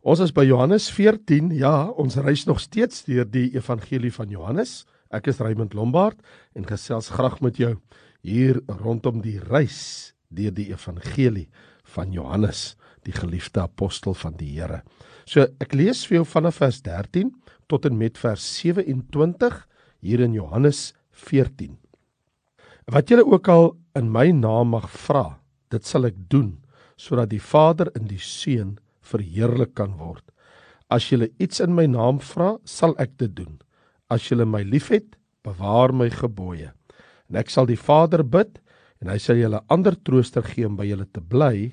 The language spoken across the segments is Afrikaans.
Ons is by Johannes 14. Ja, ons reis nog steeds deur die evangelie van Johannes. Ek is Raymond Lombard en gesels graag met jou hier rondom die reis deur die evangelie van Johannes, die geliefde apostel van die Here. So ek lees vir jou vanaf vers 13 tot en met vers 27 hier in Johannes 14. Wat julle ook al in my naam mag vra, dit sal ek doen sodat die Vader in die Seun verheerlik kan word. As julle iets in my naam vra, sal ek dit doen. As julle my liefhet, bewaar my gebooie. En ek sal die Vader bid en hy sal julle ander trooster gee om by julle te bly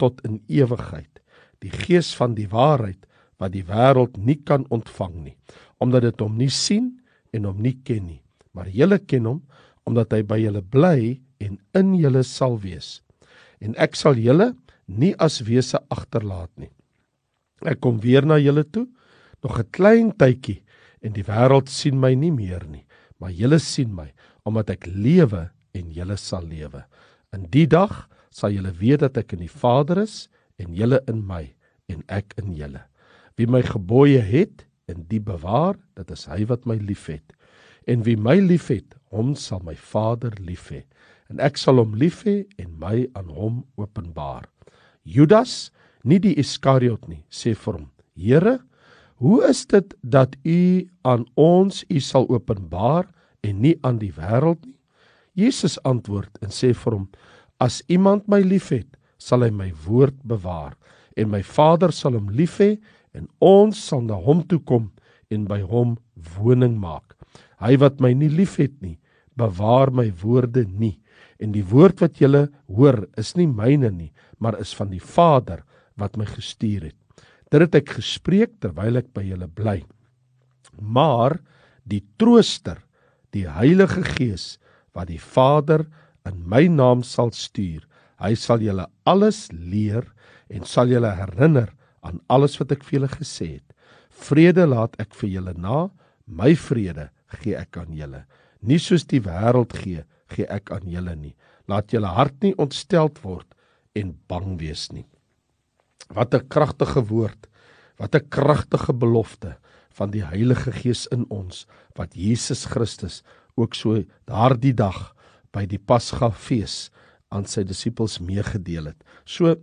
tot in ewigheid. Die Gees van die waarheid wat die wêreld nie kan ontvang nie, omdat dit hom nie sien en hom nie ken nie. Maar julle ken hom omdat hy by julle bly en in julle sal wees. En ek sal julle nie as wese agterlaat nie. Ek kom weer na julle toe, nog 'n klein tydjie en die wêreld sien my nie meer nie, maar julle sien my omdat ek lewe en julle sal lewe. In die dag sal julle weet dat ek in die Vader is en julle in my en ek in julle. Wie my gebooie het en die bewaar, dit is hy wat my liefhet. En wie my liefhet, hom sal my Vader lief hê en ek sal hom lief hê en my aan hom openbaar. Judas, nie die Iskariot nie, sê vir hom: "Here, hoe is dit dat U aan ons U sal openbaar en nie aan die wêreld nie?" Jesus antwoord en sê vir hom: "As iemand my liefhet, sal hy my woord bewaar en my Vader sal hom lief hê en ons sal na hom toe kom en by hom woning maak. Hy wat my nie liefhet nie, bewaar my woorde nie en die woord wat julle hoor is nie myne nie, maar is van die Vader wat my gestuur het. Dit het ek gespreek terwyl ek by julle bly. Maar die Trooster, die Heilige Gees wat die Vader in my naam sal stuur, hy sal julle alles leer en sal julle herinner aan alles wat ek vir julle gesê het. Vrede laat ek vir julle na, my vrede gee ek aan julle. Nie soos die wêreld gee, gee ek aan julle nie. Laat julle hart nie ontsteld word en bang wees nie. Wat 'n kragtige woord. Wat 'n kragtige belofte van die Heilige Gees in ons wat Jesus Christus ook so daardie dag by die Pasgafees aan sy disippels meegedeel het. So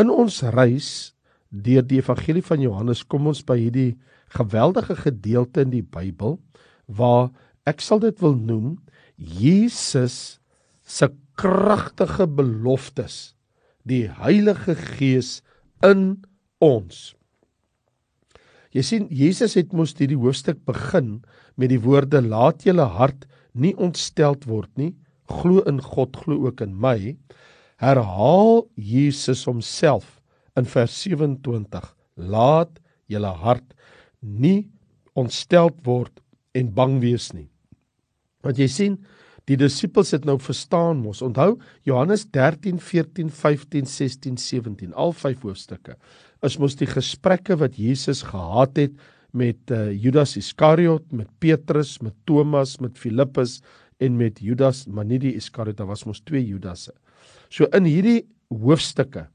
in ons reis deur die evangelie van Johannes kom ons by hierdie geweldige gedeelte in die Bybel waar ek sal dit wil noem Jesus se kragtige beloftes die Heilige Gees in ons. Jy sien Jesus het mos hierdie hoofstuk begin met die woorde laat julle hart nie ontsteld word nie. Glo in God glo ook in my. Herhaal Jesus homself in vers 27 laat julle hart nie ontsteld word en bang wees nie. Want jy sien Die disippels het nou verstaan mos. Onthou Johannes 13, 14, 15, 16, 17, al vyf hoofstukke. Is mos die gesprekke wat Jesus gehad het met uh, Judas Iskariot, met Petrus, met Thomas, met Filippus en met Judas, maar nie die Iskariot, daar was mos twee Judasse. So in hierdie hoofstukke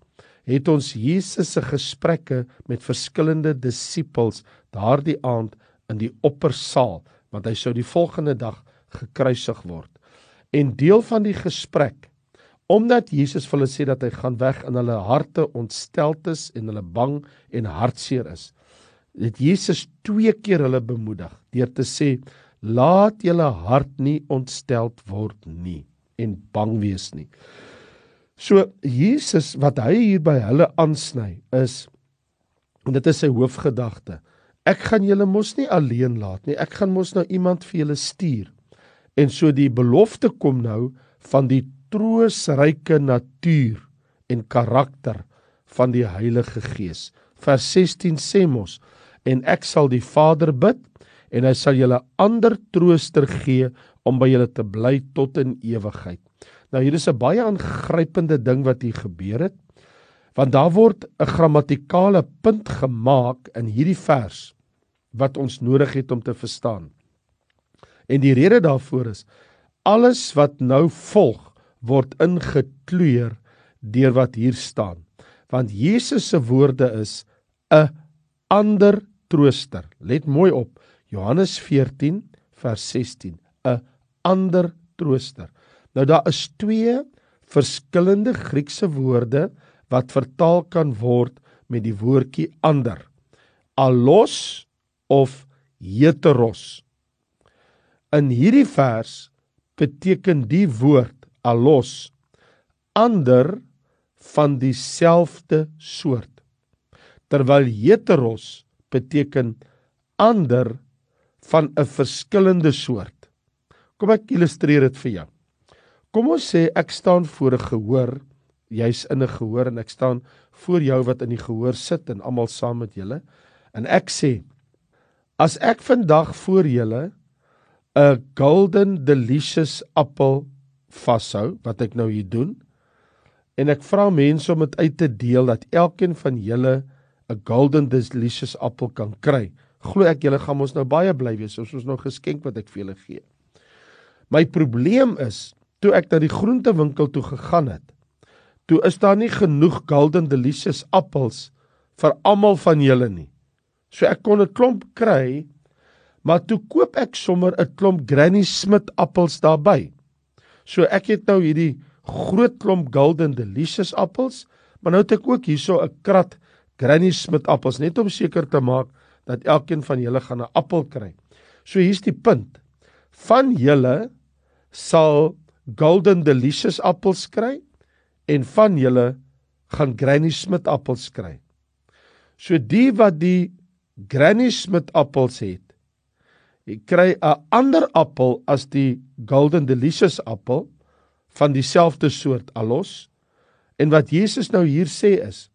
het ons Jesus se gesprekke met verskillende disippels daardie aand in die oppersaal, want hy sou die volgende dag gekruisig word en deel van die gesprek omdat Jesus vir hulle sê dat hy gaan weg en hulle harte ontsteld is en hulle bang en hartseer is het Jesus twee keer hulle bemoedig deur te sê laat julle hart nie ontsteld word nie en bang wees nie. So Jesus wat hy hier by hulle aansny is en dit is sy hoofgedagte ek gaan julle mos nie alleen laat nie. Ek gaan mos nou iemand vir julle stuur En so die belofte kom nou van die troosryke natuur en karakter van die Heilige Gees. Vers 16 sê mos en ek sal die Vader bid en hy sal julle ander trooster gee om by julle te bly tot in ewigheid. Nou hier is 'n baie aangrypende ding wat hier gebeur het. Want daar word 'n grammatikale punt gemaak in hierdie vers wat ons nodig het om te verstaan. En die rede daarvoor is alles wat nou volg word ingekleur deur wat hier staan. Want Jesus se woorde is 'n ander trooster. Let mooi op. Johannes 14 vers 16. 'n ander trooster. Nou daar is twee verskillende Griekse woorde wat vertaal kan word met die woordjie ander. Allos of heteros. In hierdie vers beteken die woord allos ander van dieselfde soort. Terwyl heteros beteken ander van 'n verskillende soort. Kom ek illustreer dit vir jou. Kom ons sê ek staan voor 'n gehoor, jy's in 'n gehoor en ek staan voor jou wat in die gehoor sit en almal saam met julle en ek sê as ek vandag voor julle 'n golden delicious appel vashou wat ek nou hier doen en ek vra mense om dit uit te deel dat elkeen van julle 'n golden delicious appel kan kry. Glo ek julle gaan ons nou baie bly wees as ons nou geskenk wat ek vir julle gee. My probleem is toe ek na die groentewinkel toe gegaan het. Toe is daar nie genoeg golden delicious appels vir almal van julle nie. So ek kon 'n klomp kry, maar toe koop ek sommer 'n klomp Granny Smith appels daarbey. So ek het nou hierdie groot klomp golden delicious appels, maar nou het ek ook hierso 'n krat Granny Smith appels net om seker te maak dat elkeen van julle gaan 'n appel kry. So hier's die punt. Van julle sal Golden Delicious appels kry en van julle gaan Granny Smith appels kry. So die wat die Granny Smith appels het, jy kry 'n ander appel as die Golden Delicious appel van dieselfde soort alos. En wat Jesus nou hier sê is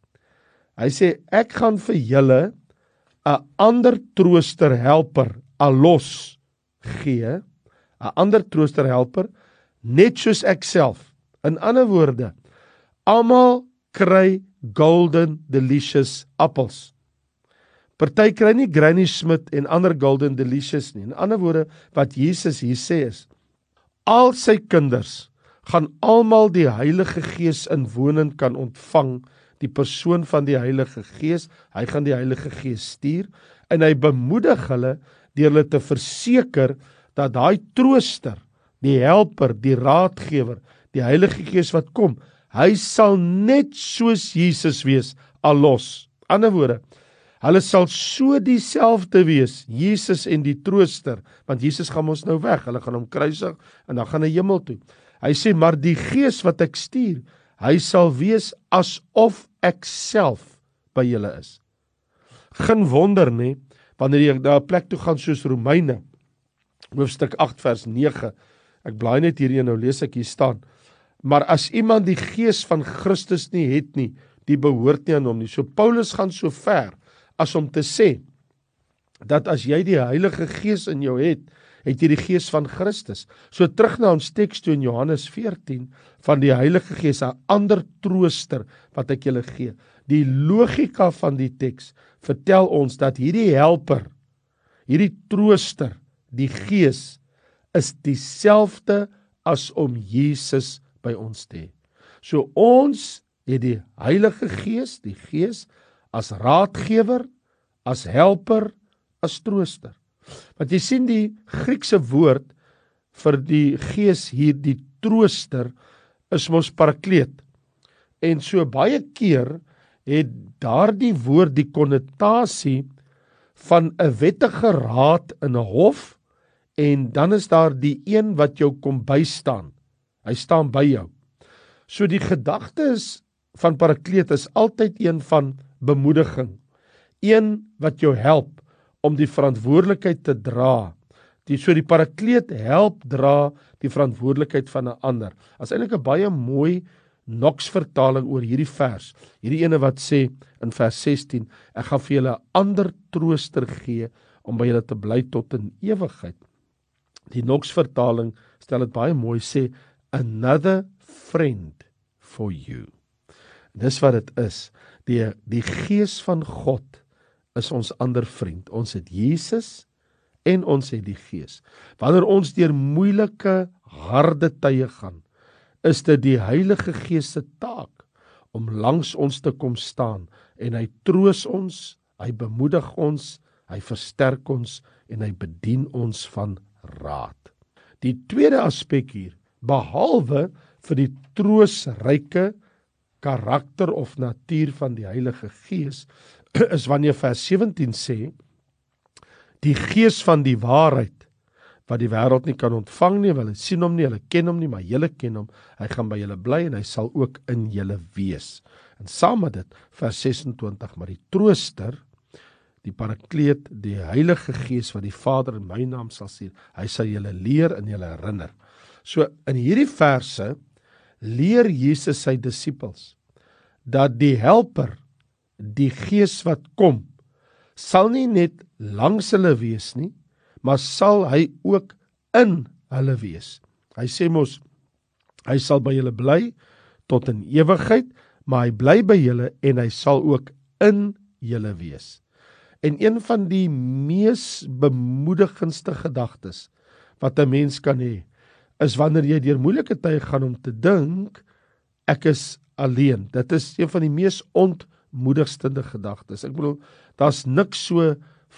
Hy sê ek gaan vir julle 'n ander trooster helper alos gee, 'n ander trooster helper net soos ek self. In ander woorde, almal kry golden delicious appels. Party kry nie Granny Smith en ander golden delicious nie. In ander woorde, wat Jesus hier sê is al sy kinders gaan almal die Heilige Gees inwonend kan ontvang die persoon van die Heilige Gees. Hy gaan die Heilige Gees stuur en hy bemoedig hulle deur hulle te verseker dat daai trooster, die helper, die raadgewer, die Heilige Gees wat kom, hy sal net soos Jesus wees allos. Ander woorde, hulle sal so dieselfde wees, Jesus en die trooster, want Jesus gaan ons nou weg. Hulle gaan hom kruisig en dan gaan hy hemel toe. Hy sê maar die Gees wat ek stuur, hy sal wees asof ek self by julle is. Geen wonder nê wanneer jy na 'n plek toe gaan soos Romeine hoofstuk 8 vers 9. Ek blaai net hierdie nou lees ek hier staan. Maar as iemand die gees van Christus nie het nie, die behoort nie aan hom nie. So Paulus gaan so ver as om te sê dat as jy die Heilige Gees in jou het, het jy die gees van Christus. So terug na ons teks toe in Johannes 14 van die Heilige Gees, 'n ander trooster wat ek julle gee. Die logika van die teks vertel ons dat hierdie helper, hierdie trooster, die Gees is dieselfde as om Jesus by ons te hê. So ons het die Heilige Gees, die Gees as raadgewer, as helper, as trooster. Want jy sien die Griekse woord vir die gees hier die trooster is mos parakleet. En so baie keer het daardie woord die konnotasie van 'n wettige raad in 'n hof en dan is daar die een wat jou kom bystaan. Hy staan by jou. So die gedagte is van parakleet is altyd een van bemoediging. Een wat jou help om die verantwoordelikheid te dra. Die so die parakleet help dra die verantwoordelikheid van 'n ander. As eintlik 'n baie mooi Knox vertaling oor hierdie vers. Hierdie ene wat sê in vers 16, ek gaan vir julle 'n ander trooster gee om by julle te bly tot in ewigheid. Die Knox vertaling stel dit baie mooi sê another friend for you. Dis wat dit is. Die die gees van God is ons ander vriend. Ons het Jesus en ons het die Gees. Wanneer ons deur moeilike, harde tye gaan, is dit die Heilige Gees se taak om langs ons te kom staan en hy troos ons, Hy bemoedig ons, hy versterk ons en hy bedien ons van raad. Die tweede aspek hier, behalwe vir die troosryke karakter of natuur van die Heilige Gees, is wanneer vers 17 sê die gees van die waarheid wat die wêreld nie kan ontvang nie, hulle sien hom nie, hulle ken hom nie, maar julle ken hom. Hy gaan by julle bly en hy sal ook in julle wees. En saam met dit vers 26, maar die trooster, die parakleet, die Heilige Gees wat die Vader in my naam sal stuur, hy sal julle leer en julle herinner. So in hierdie verse leer Jesus sy disippels dat die helper, die Gees wat kom, sal nie net langs hulle wees nie, maar sal hy ook in hulle wees. Hy sê mos hy sal by julle bly tot in ewigheid, maar hy bly by julle en hy sal ook in julle wees. En een van die mees bemoedigendste gedagtes wat 'n mens kan hê, is wanneer jy deur moeilike tye gaan om te dink ek is alleen. Dit is een van die mees ontmoedigstende gedagtes. Ek bedoel, daar's niks so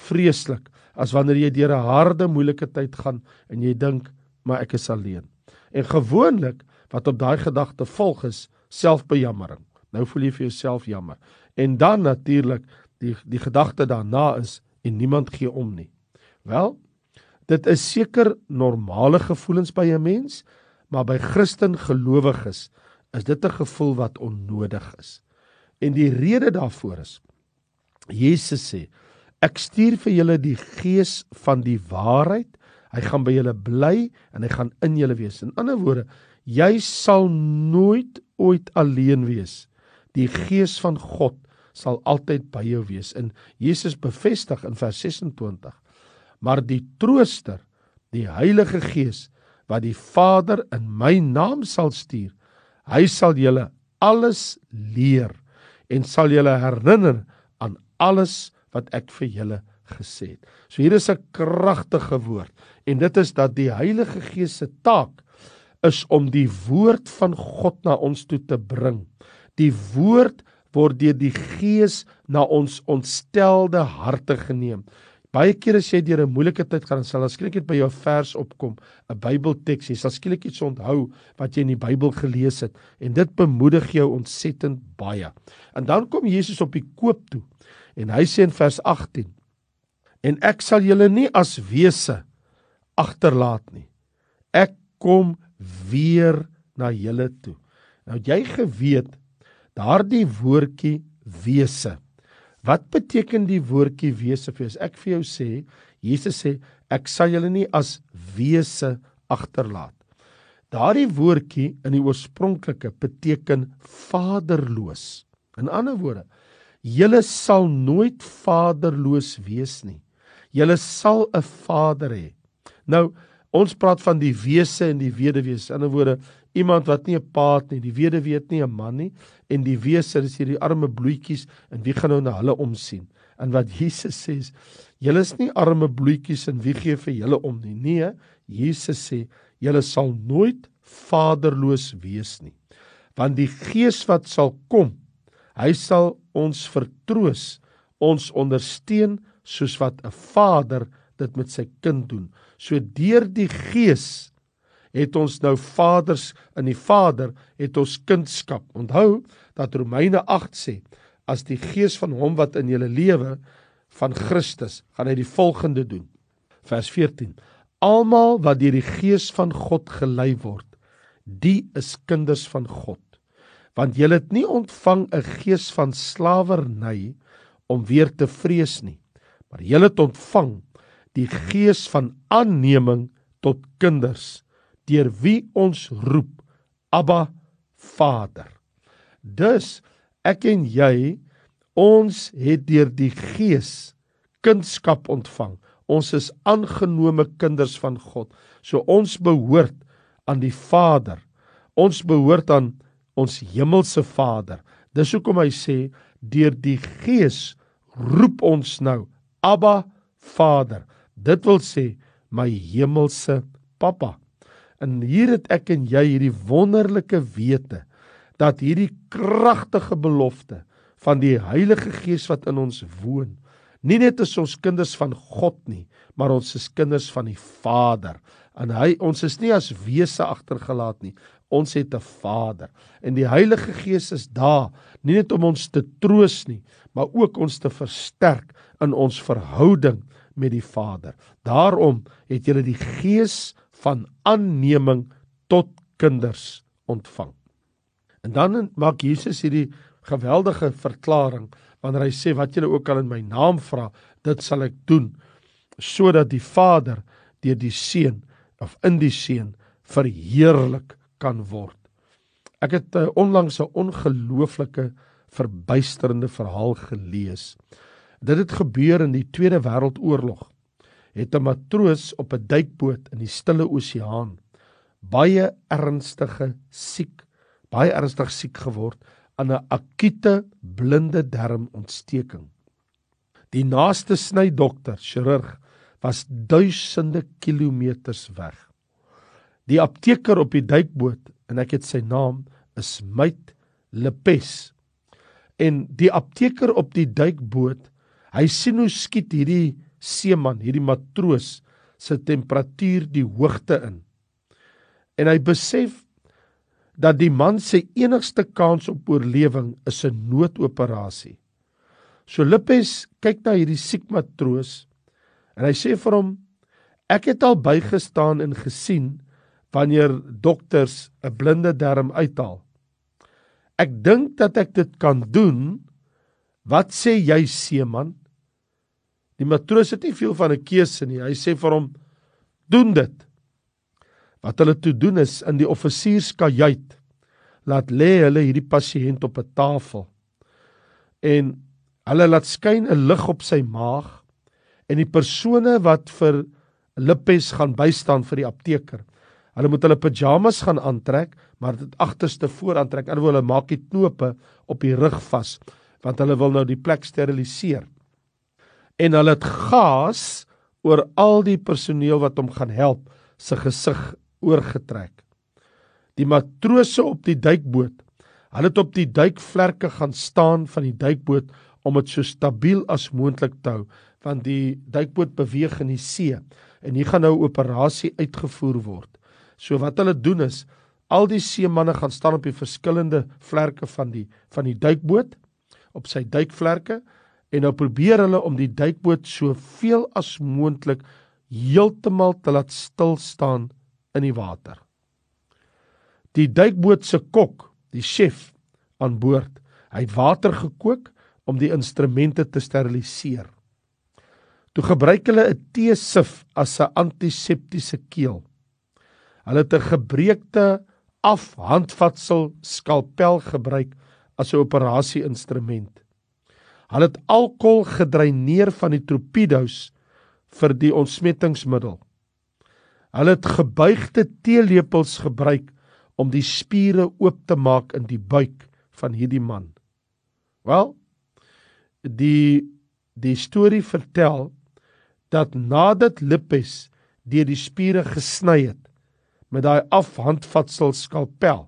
vreeslik as wanneer jy deur 'n harde moeilike tyd gaan en jy dink maar ek is alleen. En gewoonlik wat op daai gedagte volg is selfbejammering. Nou voel jy vir jouself jammer. En dan natuurlik die die gedagte daarna is en niemand gee om nie. Wel, dit is seker normale gevoelens by 'n mens, maar by Christen gelowiges is dit 'n gevoel wat onnodig is. En die rede daarvoor is Jesus sê Ek stuur vir julle die gees van die waarheid. Hy gaan by julle bly en hy gaan in julle wees. In ander woorde, jy sal nooit ooit alleen wees. Die gees van God sal altyd by jou wees. En Jesus bevestig in vers 26. Maar die trooster, die Heilige Gees wat die Vader in my naam sal stuur, hy sal julle alles leer en sal julle herinner aan alles wat ek vir julle gesê het. So hier is 'n kragtige woord en dit is dat die Heilige Gees se taak is om die woord van God na ons toe te bring. Die woord word deur die Gees na ons ontstelde harte geneem. Baie kere as jy deur 'n moeilike tyd gaan, sal skielik net by jou vers opkom, 'n Bybelteks, jy sal skielik iets onthou wat jy in die Bybel gelees het en dit bemoedig jou ontsettend baie. En dan kom Jesus op die koop toe En hy sê in vers 18: En ek sal julle nie as wese agterlaat nie. Ek kom weer na julle toe. Nou jy geweet daardie woordjie wese. Wat beteken die woordjie wese vir ons? Ek vir jou sê, Jesus sê ek sal julle nie as wese agterlaat. Daardie woordjie in die oorspronklike beteken vaderloos. In ander woorde, Julle sal nooit vaderloos wees nie. Julle sal 'n vader hê. Nou, ons praat van die wese en die weduwees. In 'n woorde, iemand wat nie 'n pa het nie, die weduwee het nie 'n man nie en die wese is hierdie arme bloetjies en wie gaan nou na hulle omsien? En wat Jesus sê is, julle is nie arme bloetjies en wie gee vir julle om nie? Nee, Jesus sê, julle sal nooit vaderloos wees nie. Want die Gees wat sal kom, hy sal ons vertroos, ons ondersteun soos wat 'n vader dit met sy kind doen. So deur die Gees het ons nou vaders in die Vader het ons kindskap. Onthou dat Romeine 8 sê as die Gees van hom wat in julle lewe van Christus gaan hy die volgende doen. Vers 14. Almal wat deur die Gees van God gelei word, die is kinders van God want julle het nie ontvang 'n gees van slawerny om weer te vrees nie maar julle het ontvang die gees van aanneming tot kinders deur wie ons roep Abba Vader dus ek en jy ons het deur die gees kindskap ontvang ons is aangenome kinders van God so ons behoort aan die Vader ons behoort aan ons hemelse Vader. Dis hoekom hy sê deur die Gees roep ons nou Abba Vader. Dit wil sê my hemelse Pappa. En hier het ek en jy hierdie wonderlike wete dat hierdie kragtige belofte van die Heilige Gees wat in ons woon Nie net is ons kinders van God nie, maar ons is kinders van die Vader. En hy ons is nie as wese agtergelaat nie. Ons het 'n Vader. En die Heilige Gees is daar nie net om ons te troos nie, maar ook ons te versterk in ons verhouding met die Vader. Daarom het jy die gees van aanneming tot kinders ontvang. En dan maak Jesus hierdie geweldige verklaring wanneer hy sê wat julle ook al in my naam vra, dit sal ek doen sodat die Vader deur die Seun of in die Seun verheerlik kan word. Ek het uh, onlangs 'n ongelooflike verbuisterende verhaal gelees. Dit het gebeur in die Tweede Wêreldoorlog. Het 'n matroos op 'n duikboot in die Stille Oseaan baie ernstige siek, baie ernstig siek geword aan 'n akute blinde darmontsteking. Die naaste snydokter, chirurg, was duisende kilometers weg. Die apteker op die duikboot, en ek het sy naam, is Myt Lepes. En die apteker op die duikboot, hy sien hoe skiet hierdie seeman, hierdie matroos se temperatuur die hoogte in. En hy besef dat die man se enigste kans op oorlewing is 'n noodoperasie. So Lippes kyk na hierdie siek matroos en hy sê vir hom: "Ek het al bygestaan en gesien wanneer dokters 'n blinde darm uithaal. Ek dink dat ek dit kan doen. Wat sê jy, seeman?" Die matroos het nie veel van 'n keuse nie. Hy sê vir hom: "Doen dit." Wat hulle toe doen is in die offisierskajuit laat lê hulle hierdie pasiënt op 'n tafel. En hulle laat skyn 'n lig op sy maag en die persone wat vir Lippes gaan bystaan vir die apteker. Hulle moet hulle pyjamas gaan aantrek, maar dit agterste voor aantrek. Anderswoorde hulle maak die knope op die rug vas want hulle wil nou die plek steriliseer. En hulle het gas oor al die personeel wat hom gaan help se gesig oorgetrek. Die matrose op die duikboot, hulle het op die duikvlerke gaan staan van die duikboot om dit so stabiel as moontlik te hou, want die duikboot beweeg in die see en hier gaan nou 'n operasie uitgevoer word. So wat hulle doen is al die seemanne gaan staan op die verskillende vlerke van die van die duikboot op sy duikvlerke en nou probeer hulle om die duikboot soveel as moontlik heeltemal te laat stil staan in die water. Die duikboot se kok, die chef aan boord, hy het water gekook om die instrumente te steriliseer. Toe gebruik hulle 'n teesif as 'n antiseptiese keel. Hulle het 'n gebreekte afhandvatsel skalpel gebruik as 'n operasie instrument. Hulle het alkohol gedreineer van die torpedo's vir die ontsmettingsmiddel. Hulle het gebuigde teelepels gebruik om die spiere oop te maak in die buik van hierdie man. Wel, die die storie vertel dat nadat Lippes deur die spiere gesny het met daai afhandvatsel skalpel,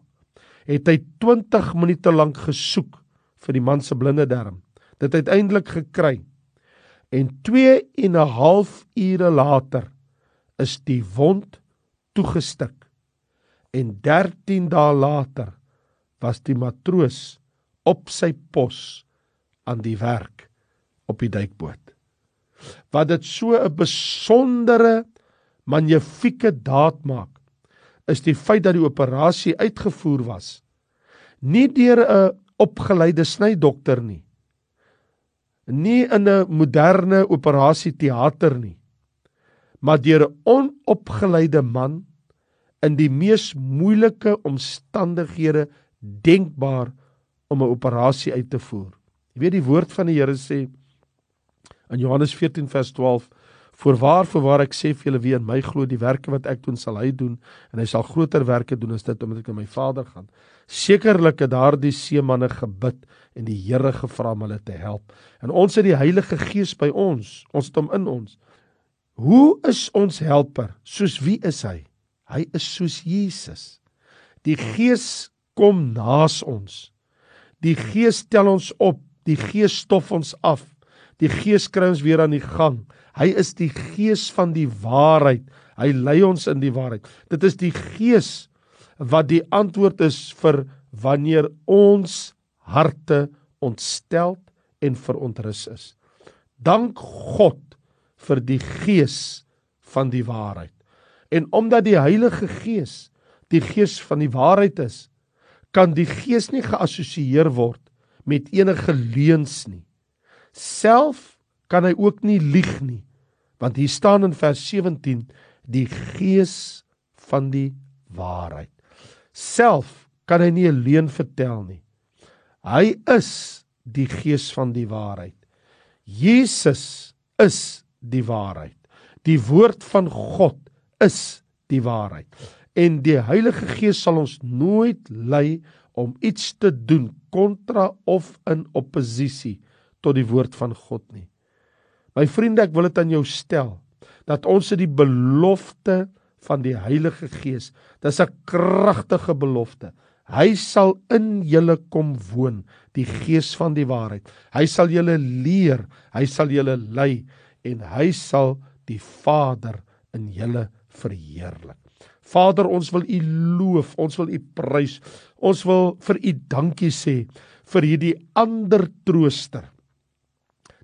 het hy 20 minute lank gesoek vir die man se blinde darm. Dit uiteindelik gekry. En 2 en 'n half ure later is die wond toegestik en 13 dae later was die matroos op sy pos aan die werk op die duikboot. Wat dit so 'n besondere magnifieke daad maak, is die feit dat die operasie uitgevoer was nie deur 'n opgeleide snydokter nie. Nie in 'n moderne operasieteater nie maar deur 'n onopgeleide man in die mees moeilike omstandighede denkbaar om 'n operasie uit te voer. Jy weet die woord van die Here sê in Johannes 14 vers 12 Voorwaar voorwaar ek sê vir julle wie in my glo die werke wat ek doen sal hy doen en hy sal groter werke doen as dit omdat ek na my Vader gaan. Sekerlik het daardie seemanne gebid en die Here gevra om hulle te help. En ons het die Heilige Gees by ons. Ons het hom in ons. Hoe is ons helper? Soos wie is hy? Hy is soos Jesus. Die Gees kom naas ons. Die Gees tel ons op, die Gees stof ons af. Die Gees kry ons weer aan die gang. Hy is die Gees van die waarheid. Hy lei ons in die waarheid. Dit is die Gees wat die antwoord is vir wanneer ons harte ontstel en verontrus is. Dank God vir die Gees van die waarheid. En omdat die Heilige Gees die Gees van die waarheid is, kan die Gees nie geassosieer word met enige leuns nie. Self kan hy ook nie lieg nie, want hier staan in vers 17 die Gees van die waarheid. Self kan hy nie 'n leuen vertel nie. Hy is die Gees van die waarheid. Jesus is die waarheid. Die woord van God is die waarheid. En die Heilige Gees sal ons nooit lei om iets te doen kontra of in oppositie tot die woord van God nie. My vriende, ek wil dit aan jou stel dat ons het die belofte van die Heilige Gees. Dis 'n kragtige belofte. Hy sal in julle kom woon, die Gees van die waarheid. Hy sal julle leer, hy sal julle lei en hy sal die Vader in julle verheerlik. Vader, ons wil U loof, ons wil U prys. Ons wil vir U dankie sê vir hierdie ander trooster.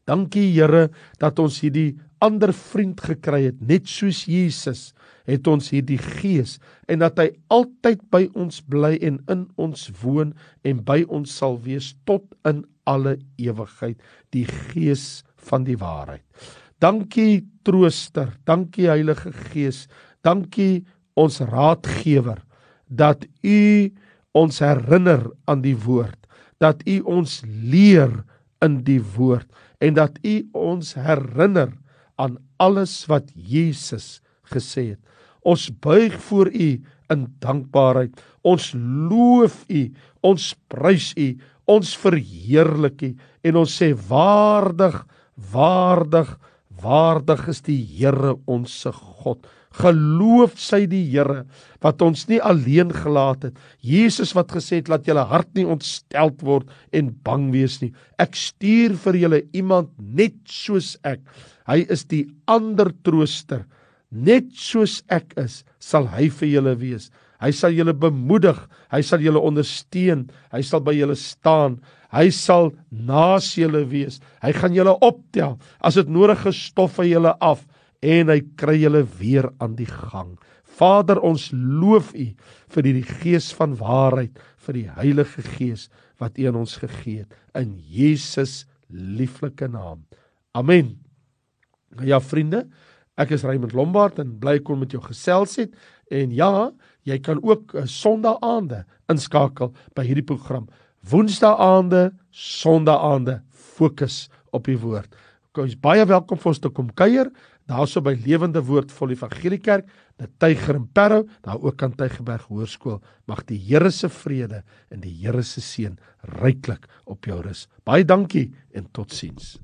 Dankie Here dat ons hierdie ander vriend gekry het, net soos Jesus het ons hierdie gees en dat hy altyd by ons bly en in ons woon en by ons sal wees tot in alle ewigheid, die gees van die waarheid. Dankie trooster, dankie Heilige Gees, dankie ons raadgewer dat u ons herinner aan die woord. Dat u ons leer in die woord en dat u ons herinner aan alles wat Jesus gesê het. Ons buig voor u in dankbaarheid. Ons loof u. Ons prys u. Ons verheerlik u. En ons sê waardig waardig waardig is die Here ons se God Geloof sy die Here wat ons nie alleen gelaat het. Jesus wat gesê het laat julle hart nie ontsteld word en bang wees nie. Ek stuur vir julle iemand net soos ek. Hy is die ander trooster. Net soos ek is, sal hy vir julle wees. Hy sal julle bemoedig, hy sal julle ondersteun, hy sal by julle staan. Hy sal naas julle wees. Hy gaan julle optel. As dit nodig is, stof hy julle af en hy kry julle weer aan die gang. Vader, ons loof U vir die Gees van waarheid, vir die Heilige Gees wat U aan ons gegee het in Jesus lieflike naam. Amen. Ja, vriende, ek is Raymond Lombard en bly kon met jou gesels het en ja, jy kan ook eh, Sondagaande inskakel by hierdie program. Woensdaagaande, Sondagaande, fokus op die woord. Jy is baie welkom vir ons te kom kuier daarso by Lewende Woord vol Evangelie Kerk, die Tyger en Parow, daar ook kan Tygerberg Hoërskool. Mag die Here se vrede en die Here se seën ryklik op jou rus. Baie dankie en totsiens.